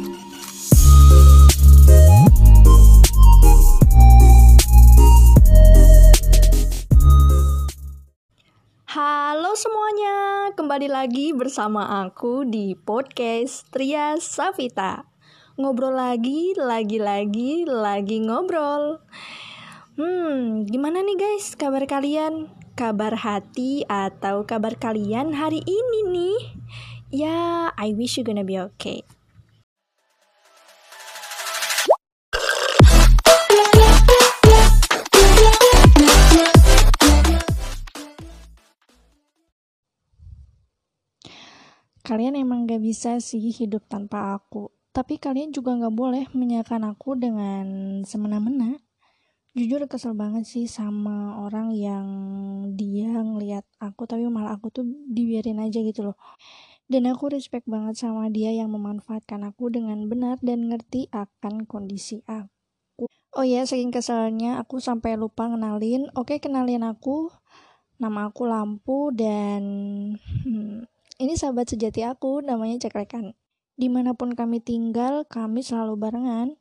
Halo semuanya, kembali lagi bersama aku di podcast Tria Savita. Ngobrol lagi, lagi-lagi, lagi ngobrol. Hmm, gimana nih guys kabar kalian? Kabar hati atau kabar kalian hari ini nih? Ya, I wish you gonna be okay. Kalian emang gak bisa sih hidup tanpa aku. Tapi kalian juga gak boleh menyatakan aku dengan semena-mena. Jujur kesel banget sih sama orang yang dia ngeliat aku tapi malah aku tuh dibiarin aja gitu loh. Dan aku respect banget sama dia yang memanfaatkan aku dengan benar dan ngerti akan kondisi aku. Oh ya, saking keselnya aku sampai lupa kenalin. Oke, kenalin aku. Nama aku Lampu dan hmm, ini sahabat sejati aku, namanya Cekrekan. Di mana pun kami tinggal, kami selalu barengan.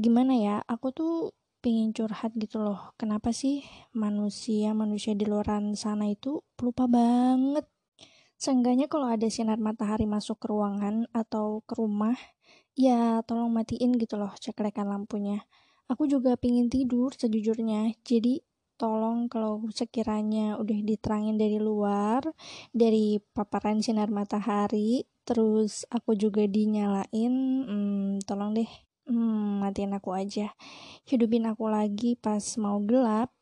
Gimana ya, aku tuh pingin curhat gitu loh. Kenapa sih manusia-manusia di luar sana itu pelupa banget? Seenggaknya kalau ada sinar matahari masuk ke ruangan atau ke rumah, ya tolong matiin gitu loh cekrekan lampunya. Aku juga pingin tidur sejujurnya, jadi tolong kalau sekiranya udah diterangin dari luar dari paparan sinar matahari terus aku juga dinyalain hmm, tolong deh hmm, matiin aku aja. Hidupin aku lagi pas mau gelap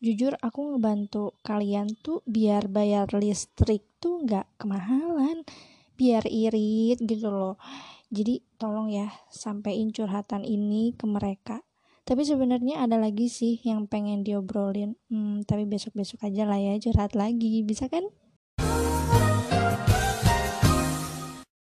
jujur aku ngebantu kalian tuh biar bayar listrik tuh nggak kemahalan biar irit gitu loh. Jadi tolong ya sampaikan curhatan ini ke mereka tapi sebenarnya ada lagi sih yang pengen diobrolin. Hmm, tapi besok-besok aja lah ya curhat lagi, bisa kan?